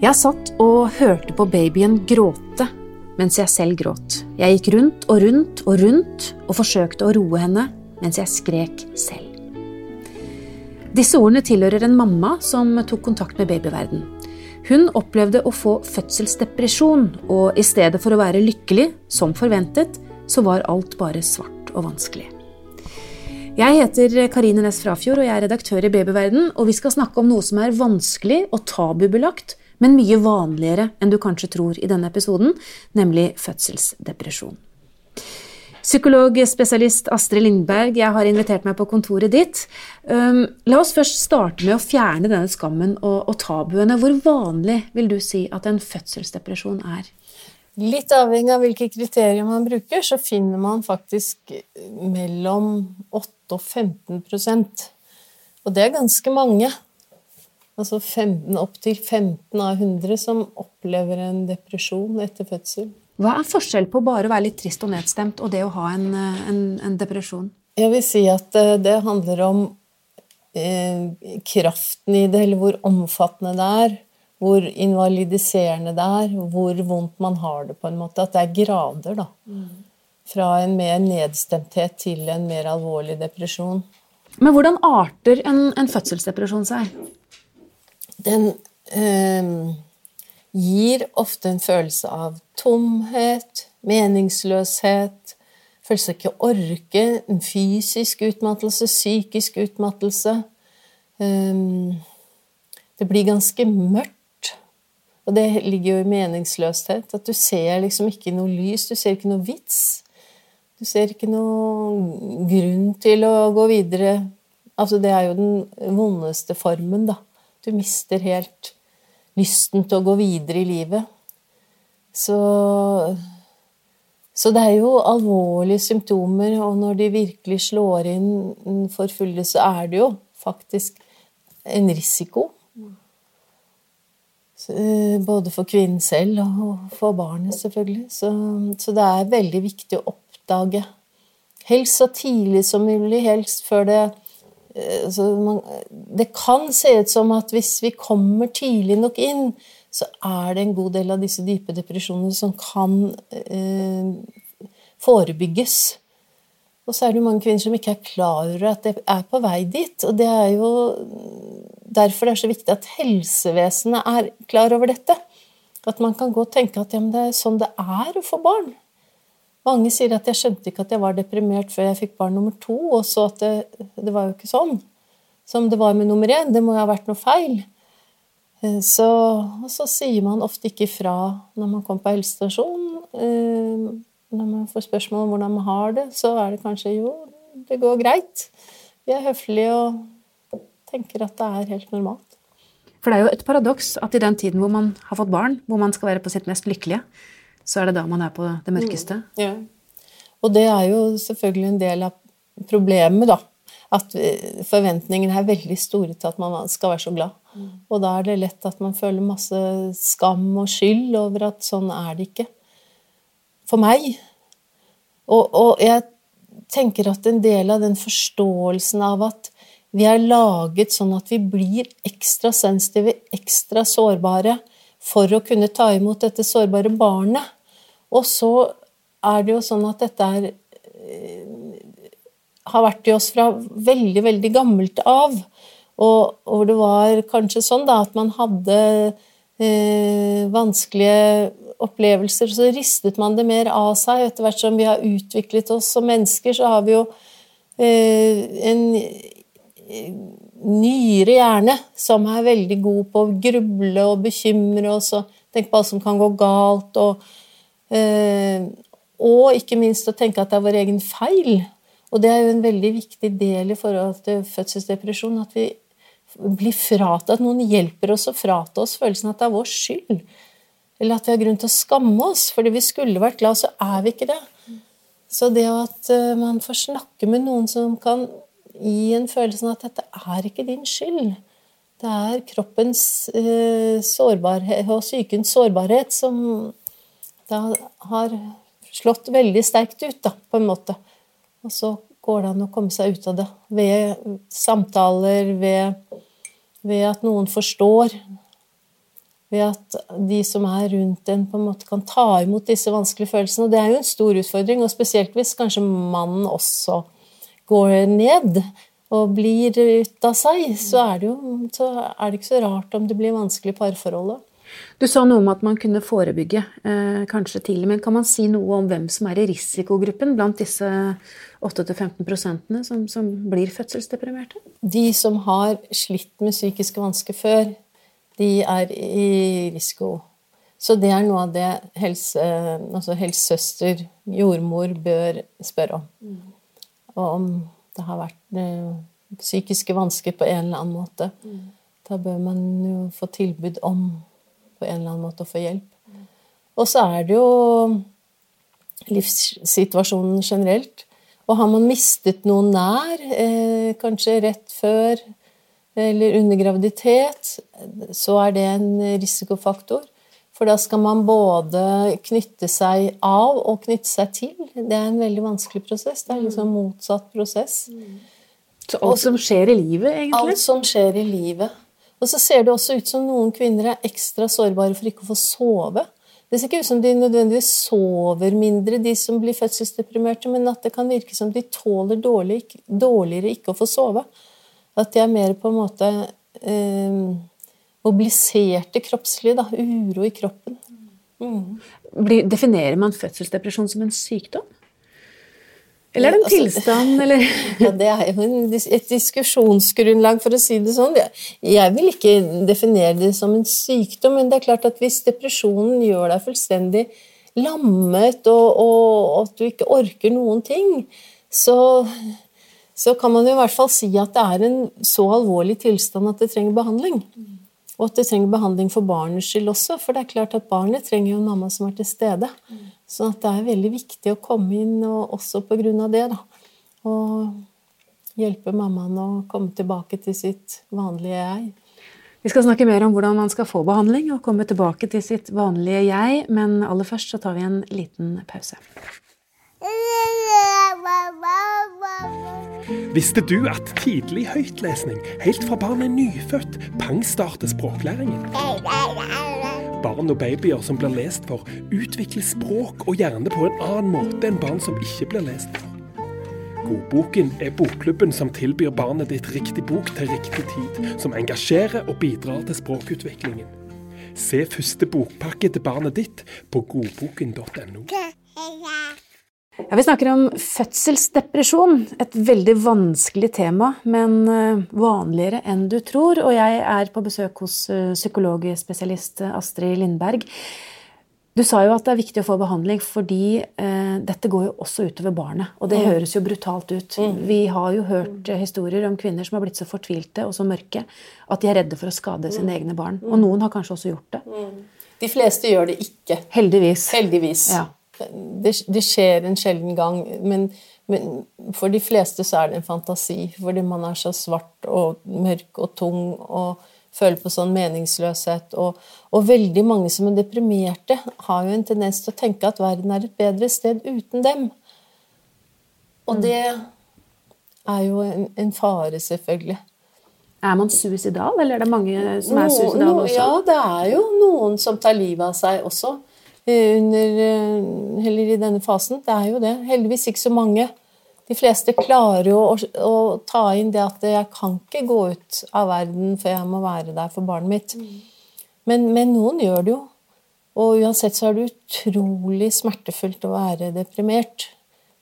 Jeg satt og hørte på babyen gråte mens jeg selv gråt. Jeg gikk rundt og rundt og rundt og forsøkte å roe henne mens jeg skrek selv. Disse ordene tilhører en mamma som tok kontakt med babyverden. Hun opplevde å få fødselsdepresjon, og i stedet for å være lykkelig, som forventet, så var alt bare svart og vanskelig. Jeg heter Karine Næss Frafjord og jeg er redaktør i Babyverden, og vi skal snakke om noe som er vanskelig og tabubelagt, men mye vanligere enn du kanskje tror i denne episoden, nemlig fødselsdepresjon. Psykologspesialist Astrid Lindberg, jeg har invitert meg på kontoret ditt. Um, la oss først starte med å fjerne denne skammen og, tabuene. Hvor vanlig vil du si at en fødselsdepresjon er? Litt avhengig av hvilke kriterier man bruker, så finner man faktisk mellom 8 og 15% Og det er ganske mange. Altså 15, opptil 15 av 100 som opplever en depresjon etter fødsel. Hva er forskjell på bare å være litt trist og nedstemt og det å ha en, en, en depresjon? Jeg vil si at eh, det handler om eh, kraften i det, eller hvor omfattende det er. Hvor invalidiserende det er, hvor vondt man har det, på en måte. At det er grader, da. Mm. Fra en mer nedstemthet til en mer alvorlig depresjon. Men hvordan arter en, en fødselsdepresjon seg? Den eh, gir ofte en følelse av tomhet, meningsløshet, følelse av ikke å orke, en fysisk utmattelse, psykisk utmattelse. Ehm, det blir ganske mørkt, og det ligger jo i meningsløshet. At du ser liksom ikke noe lys, du ser ikke noe vits. Du ser ikke noe grunn til å gå videre. Altså, det er jo den vondeste formen, da. Du mister helt lysten til å gå videre i livet. Så, så det er jo alvorlige symptomer, og når de virkelig slår inn for fulle, så er det jo faktisk en risiko. Eh, både for kvinnen selv og for barnet, selvfølgelig. Så, så det er veldig viktig å oppdage. Helst så tidlig som mulig, helst før det man, Det kan se ut som at hvis vi kommer tidlig nok inn, så er det en god del av disse dype depresjonene som kan eh, forebygges. Og så er det jo mange kvinner som ikke er klar over at det er på vei dit. Og det er jo derfor det er så viktig at helsevesenet er klar over dette. At man kan gå og tenke at ja, det er sånn det er å få barn. Mange sier at jeg skjønte ikke at jeg var deprimert før jeg fikk barn nummer to, og så at det, det var jo ikke sånn som det var med nummer én. Det må jo ha vært noe feil. Eh, så, og så sier man ofte ikke ifra når man kommer på helsestasjonen. Eh, når man får spørsmål om hvordan man har det, så er det kanskje jo, det går greit. Vi er høflige og tenker at det er helt normalt. For det er jo et paradoks at i den tiden hvor man har fått barn, hvor man skal være på sitt mest lykkelige, så er det da man er på det mørkeste. Mm, ja. Og det er jo selvfølgelig en del av problemet, da. At forventningene er veldig store til at man skal være så glad. Mm. Og da er det lett at man føler masse skam og skyld over at sånn er det ikke. For meg. Og, og jeg tenker at en del av den forståelsen av at vi er laget sånn at vi blir ekstra sensitive, ekstra sårbare, for å kunne ta imot dette sårbare barnet. Og så er det jo sånn at dette er eh, har vært i oss fra veldig, veldig gammelt av. Og, og det var kanskje sånn da, at man hadde eh, vanskelige opplevelser, så ristet man det mer av seg. Etter hvert som vi har utviklet oss som mennesker, så har vi jo eh, en nyere hjerne som er veldig god på å gruble og bekymre oss og tenke på alt som kan gå galt. Og, eh, og ikke minst å tenke at det er vår egen feil. Og det er jo en veldig viktig del i forhold til fødselsdepresjon. At vi blir fratatt At noen hjelper oss å frata oss følelsen at det er vår skyld. Eller at vi har grunn til å skamme oss. Fordi vi skulle vært glad, så er vi ikke det. Så det at eh, man får snakke med noen som kan i en følelse av at dette er ikke din skyld. Det er kroppens eh, sårbarhet og sykens sårbarhet som da har slått veldig sterkt ut, da, på en måte. Og så går det an å komme seg ut av det ved samtaler, ved, ved at noen forstår. ved at de som er rundt en, på en måte kan ta imot disse vanskelige følelsene. Og det er jo en stor utfordring, og spesielt hvis kanskje mannen også går ned og blir ut av seg, så er det jo så er det ikke så rart om det blir vanskelig parforhold. Du sa noe om at man kunne forebygge, eh, kanskje tidlig. Men kan man si noe om hvem som er i risikogruppen blant disse 8-15 prosentene som, som blir fødselsdeprimerte? De som har slitt med psykiske vansker før, de er i risiko. Så det er noe av det helse, altså helsesøster, jordmor, bør spørre om. Og om det har vært eh, psykiske vansker på en eller annen måte. Mm. Da bør man jo få tilbud om på en eller annen måte å få hjelp. Mm. Og så er det jo livssituasjonen generelt. Og har man mistet noen nær, eh, kanskje rett før eller under graviditet, så er det en risikofaktor. For da skal man både knytte seg av og knytte seg til. Det er en veldig vanskelig prosess. Det er liksom motsatt prosess. Så alt som skjer i livet, egentlig? Alt som skjer i livet. Og så ser det også ut som noen kvinner er ekstra sårbare for ikke å få sove. Det ser ikke ut som de nødvendigvis sover mindre, de som blir fødselsdeprimerte, men at det kan virke som de tåler dårlig, dårligere ikke å få sove. At de er mer på en måte eh, mobiliserte kroppslig. Da. Uro i kroppen. Mm. Definerer man fødselsdepresjon som en sykdom? Eller er det en altså, tilstand, eller? ja, det er jo et diskusjonsgrunnlag, for å si det sånn. Jeg vil ikke definere det som en sykdom, men det er klart at hvis depresjonen gjør deg fullstendig lammet, og, og at du ikke orker noen ting, så så kan man jo i hvert fall si at det er en så alvorlig tilstand at det trenger behandling. Og at det trenger behandling for barnets skyld også, for det er klart at barnet trenger jo en mamma som er til stede. Så det er veldig viktig å komme inn, og også på grunn av det, da. Og hjelpe mammaen å komme tilbake til sitt vanlige jeg. Vi skal snakke mer om hvordan man skal få behandling og komme tilbake til sitt vanlige jeg, men aller først så tar vi en liten pause. Visste du at tidlig høytlesning, helt fra barnet er nyfødt, pangstarter språklæringen? Barn og babyer som blir lest for, utvikler språk og hjerne på en annen måte enn barn som ikke blir lest for. Godboken er bokklubben som tilbyr barnet ditt riktig bok til riktig tid, som engasjerer og bidrar til språkutviklingen. Se første bokpakke til barnet ditt på godboken.no. Ja, vi snakker om fødselsdepresjon. Et veldig vanskelig tema, men eh, vanligere enn du tror. Og jeg er på besøk hos eh, psykologspesialist Astrid Lindberg. Du sa jo at det er viktig å få behandling fordi eh, dette går jo også utover barnet. Og det mm. høres jo brutalt ut. Mm. Vi har jo hørt eh, historier om kvinner som har blitt så fortvilte og så mørke at de er redde for å skade sine mm. egne barn. Og mm. noen har kanskje også gjort det. Mm. De fleste gjør det ikke. Heldigvis. Heldigvis. Ja det, det, skjer en sjelden gang, men, men, for de fleste så er det en fantasi. Fordi man er så svart og mørk og tung og føler på sånn meningsløshet. Og, og, veldig mange som er deprimerte, har jo en tendens til å tenke at verden er et bedre sted uten dem. Og mm. det er jo en, en fare, selvfølgelig. Er man suicidal, eller er det mange som er suicidale også? Ja, det er jo noen som tar livet av seg også. Eh, under, Heller i denne fasen. Det er jo det. Heldigvis ikke så mange. De fleste klarer jo å, å, ta inn det at jeg kan ikke gå ut av verden, for jeg må være der for barnet mitt. Men, men noen gjør det jo. Og uansett så er det utrolig smertefullt å være deprimert.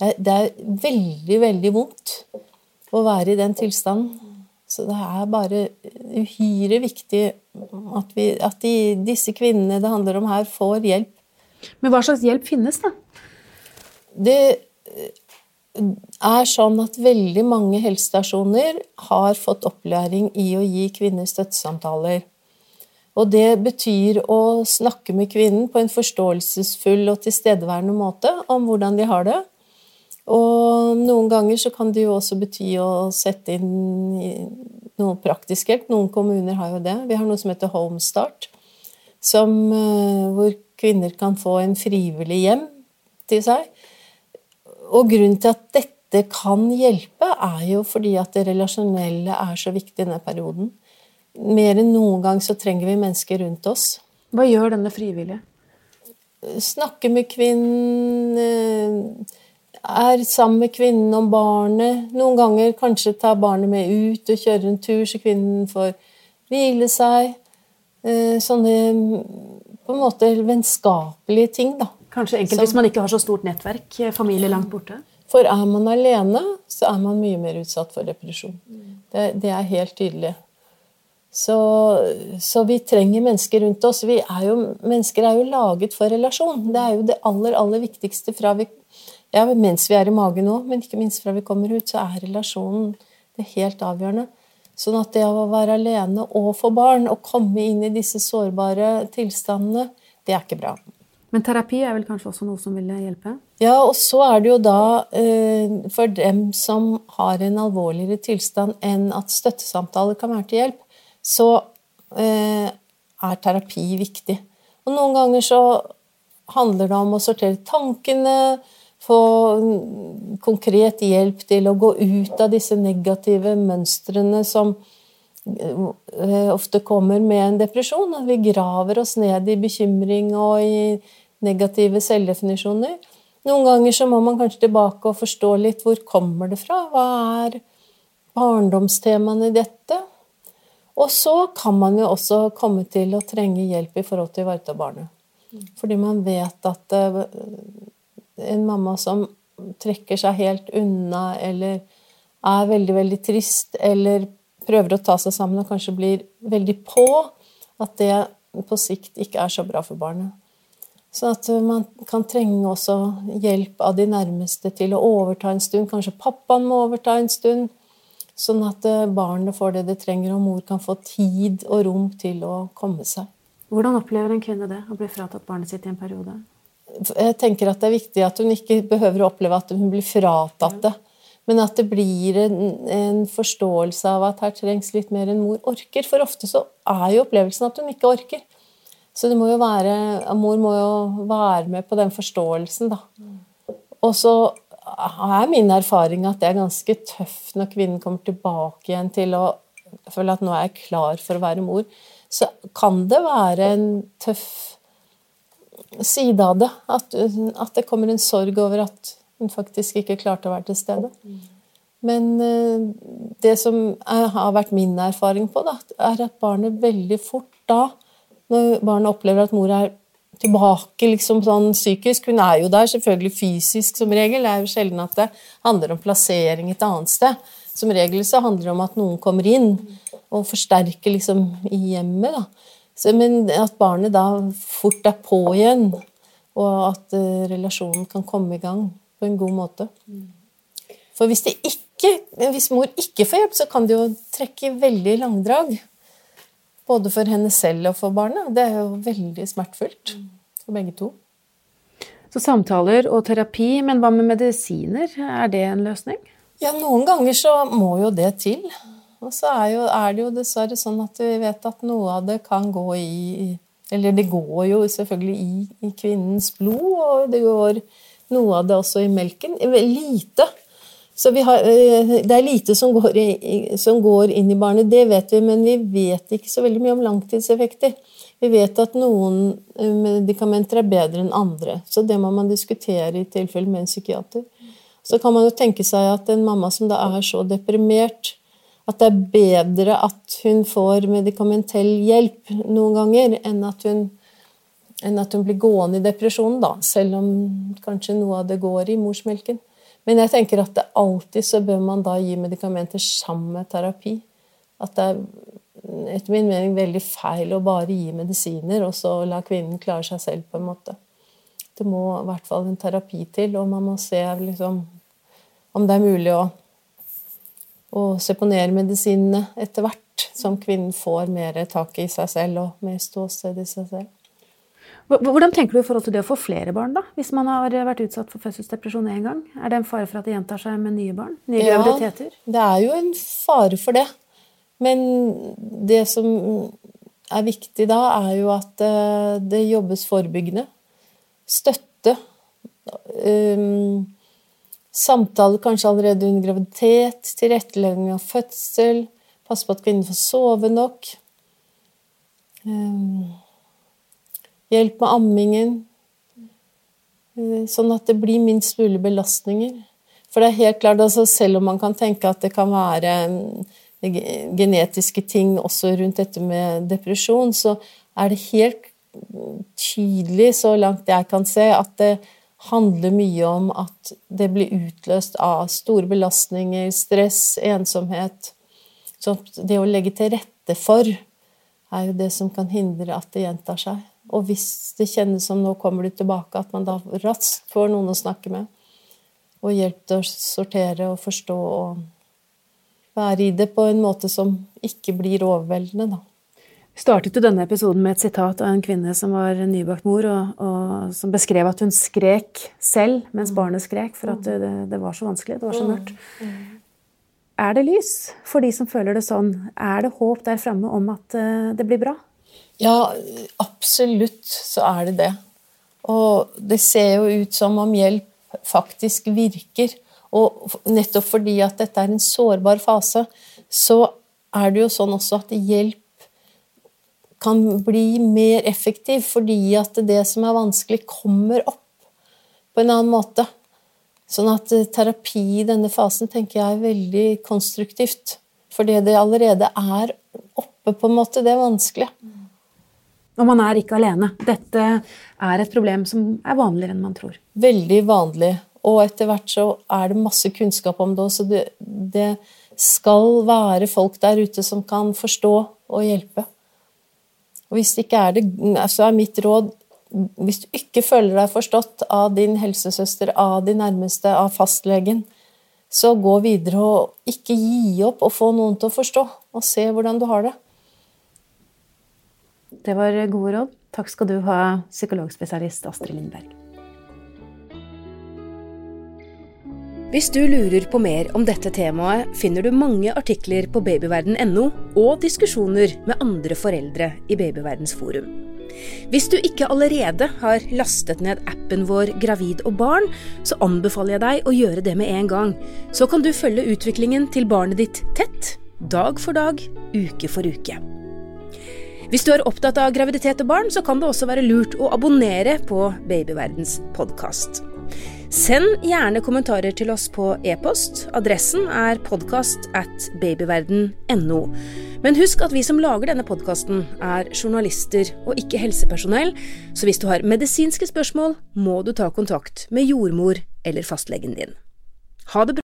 Det er, det er veldig, veldig vondt å være i den tilstanden. Så det er bare uhyre viktig at, vi, at de, disse kvinnene det handler om her, får hjelp men hva slags hjelp finnes, da? Det er sånn at veldig mange helsestasjoner har fått opplæring i å gi kvinner støttesamtaler. Og det betyr å snakke med kvinnen på en forståelsesfull og tilstedeværende måte om hvordan de har det. Og noen ganger så kan det jo også bety å sette inn noe praktisk hjelp. Noen kommuner har jo det. Vi har noe som heter Homestart, som, eh, hvor kvinner kan få en frivillig hjem til seg. Og grunnen til at dette kan hjelpe, er jo fordi at det relasjonelle er så viktig i denne perioden. Mer enn noen gang så trenger vi mennesker rundt oss. Hva gjør denne frivillige? Snakke med kvinnen, er sammen med kvinnen om barnet. Noen ganger kanskje ta barnet med ut og kjøre en tur, så kvinnen får hvile seg. Eh, sånne på en måte vennskapelige ting, da. Kanskje enkelt hvis man ikke har så stort nettverk, eh, familie langt borte? For er man alene, så er man mye mer utsatt for depresjon. Det, det er helt tydelig. Så, så, vi trenger mennesker rundt oss. Vi er jo, mennesker er jo laget for relasjon. Det er jo det aller, aller viktigste fra vi ja, mens vi er i magen nå, men ikke minst fra vi kommer ut, så er relasjonen det helt avgjørende. Sånn at det å være alene og få barn, og komme inn i disse sårbare tilstandene, det er ikke bra. Men terapi er vel kanskje også noe som vil hjelpe? Ja, og så er det jo da eh, for dem som har en alvorligere tilstand enn at støttesamtaler kan være til hjelp, så eh, er terapi viktig. Og noen ganger så handler det om å sortere tankene, få konkret hjelp til å gå ut av disse negative mønstrene som eh, ofte kommer med en depresjon. At vi graver oss ned i bekymring og i negative selvdefinisjoner. Noen ganger så må man kanskje tilbake og forstå litt hvor kommer det fra? Hva er barndomstemaene i dette? Og så kan man jo også komme til å trenge hjelp i forhold til å ivareta barnet. Fordi man vet at eh, en mamma som trekker seg helt unna, eller er veldig, veldig trist, eller prøver å ta seg sammen og kanskje blir veldig på, at det på sikt ikke er så bra for barnet. Så at man kan trenge også hjelp av de nærmeste til å overta en stund. Kanskje pappaen må overta en stund. Sånn at eh, barnet får det det trenger, og mor kan få tid og rom til å komme seg. Hvordan opplever en kvinne det, å bli fratatt barnet sitt i en periode? Jeg tenker at det er viktig at hun ikke behøver å oppleve at hun blir fratatt det. Men at det blir en, en, forståelse av at her trengs litt mer enn mor orker. For ofte så er jo opplevelsen at hun ikke orker. Så det må jo være, mor må jo være med på den forståelsen, da. Og så er min erfaring at det er ganske tøft når kvinnen kommer tilbake igjen til å føle at nå er jeg klar for å være mor. Så kan det være en tøff side av det. At, at, det kommer en sorg over at hun faktisk ikke klarte å være til stede. Men eh, det som har vært min erfaring på, da, er at barnet veldig fort da, når barnet opplever at mor er tilbake liksom sånn psykisk Hun er jo der selvfølgelig fysisk som regel. Det er jo sjelden at det handler om plassering et annet sted. Som regel så handler det om at noen kommer inn og forsterker liksom i hjemmet. da. Så, men at barnet da fort er på igjen, og at uh, relasjonen kan komme i gang på en god måte. For hvis, ikke, hvis mor ikke får hjelp, så kan det jo trekke veldig langdrag. Både for henne selv og for barnet. Det er jo veldig smertefullt for begge to. Så samtaler og terapi, men hva med medisiner? Er det en løsning? Ja, noen ganger så må jo det til. Og så er, jo, er, det jo dessverre sånn at vi vet at noe av det kan gå i Eller det går jo selvfølgelig i, i kvinnens blod, og det går noe av det også i melken. Lite. Så har, eh, det er lite som går, i, som går, inn i barnet, det vet vi, men vi vet ikke så veldig mye om langtidseffekter. Vi vet at noen eh, medikamenter er bedre enn andre, så det må man diskutere i tilfelle med en psykiater. Så kan man jo tenke seg at en mamma som da er så deprimert, at det er bedre at hun får medikamentell hjelp noen ganger, enn at hun, enn at hun blir gående i depresjonen, da, selv om kanskje noe av det går i morsmelken. Men jeg tenker at det alltid så bør man da gi medikamenter sammen med terapi. At det er etter min mening veldig feil å bare gi medisiner og så la kvinnen klare seg selv. på en måte. Det må i hvert fall en terapi til, og man må se liksom, om det er mulig å og seponere medisinene etter hvert, som kvinnen får mer tak i seg selv og mer ståsted i seg selv. Hvordan tenker du i forhold til det å få flere barn, da? Hvis man har vært utsatt for fødselsdepresjon én gang? Er det en fare for at det gjentar seg med nye barn? Nye ja, graviditeter? Det er jo en fare for det. Men det som er viktig da, er jo at eh, det jobbes forebyggende. Støtte. Um, Samtale kanskje allerede under graviditet, tilrettelegging av fødsel, passe på at kvinnen får sove nok. Um, Hjelp med ammingen. Eh, sånn at det blir minst mulig belastninger. For det er helt klart, altså selv om man kan tenke at det kan være mm, genetiske ting også rundt dette med depresjon, så er det helt tydelig, så langt jeg kan se, at det handler mye om at det blir utløst av store belastninger, stress, ensomhet. Så det å legge til rette for er jo det som kan hindre at det gjentar seg. Og hvis det kjennes som nå kommer du tilbake, at man da raskt får noen å snakke med. Og hjelp til å sortere og forstå og være i det på en måte som ikke blir overveldende, da. Startet jo denne episoden med et sitat av en kvinne som var nybakt mor, og, og som beskrev at hun skrek selv mens barnet skrek, for at det, det var så vanskelig. Det var så mørkt. Er det lys for de som føler det sånn? Er det håp der framme om at eh, det blir bra? Ja, absolutt så er det det. Og det ser jo ut som om hjelp faktisk virker. Og nettopp fordi at dette er en sårbar fase, så er det jo sånn også at hjelp kan bli mer effektiv fordi at det som er vanskelig, kommer opp på en annen måte. Sånn at eh, terapi i denne fasen tenker jeg er veldig konstruktivt. Fordi det allerede er oppe, på en måte. Det er vanskelig. Og man er ikke alene. Dette er et problem som er vanligere enn man tror. Veldig vanlig. Og etter hvert så er det masse kunnskap om det, så det, det skal være folk der ute som kan forstå og hjelpe. Og hvis ikke er det, så er mitt råd hvis du ikke føler deg forstått av din helsesøster, av de nærmeste, av fastlegen, så gå videre og ikke gi opp og få noen til å forstå, og se hvordan du har det. Det var gode råd. Takk skal du ha, psykologspesialist Astrid Lindberg. Hvis du lurer på mer om dette temaet, finner du mange artikler på babyverden.no og diskusjoner med andre foreldre i Babyverdens forum. Hvis du ikke allerede har lastet ned appen vår Gravid og barn, så anbefaler jeg deg å gjøre det med en gang. Så kan du følge utviklingen til barnet ditt tett, dag for dag, uke for uke. Hvis du er opptatt av graviditet og barn, så kan det også være lurt å abonnere på Babyverdens podkast. Send gjerne kommentarer til oss på e-post. Adressen er podkast at babyverden.no. Men husk at vi som lager denne podkasten, er journalister og ikke helsepersonell, så hvis du har medisinske spørsmål, må du ta kontakt med jordmor eller fastlegen din. Ha det bra.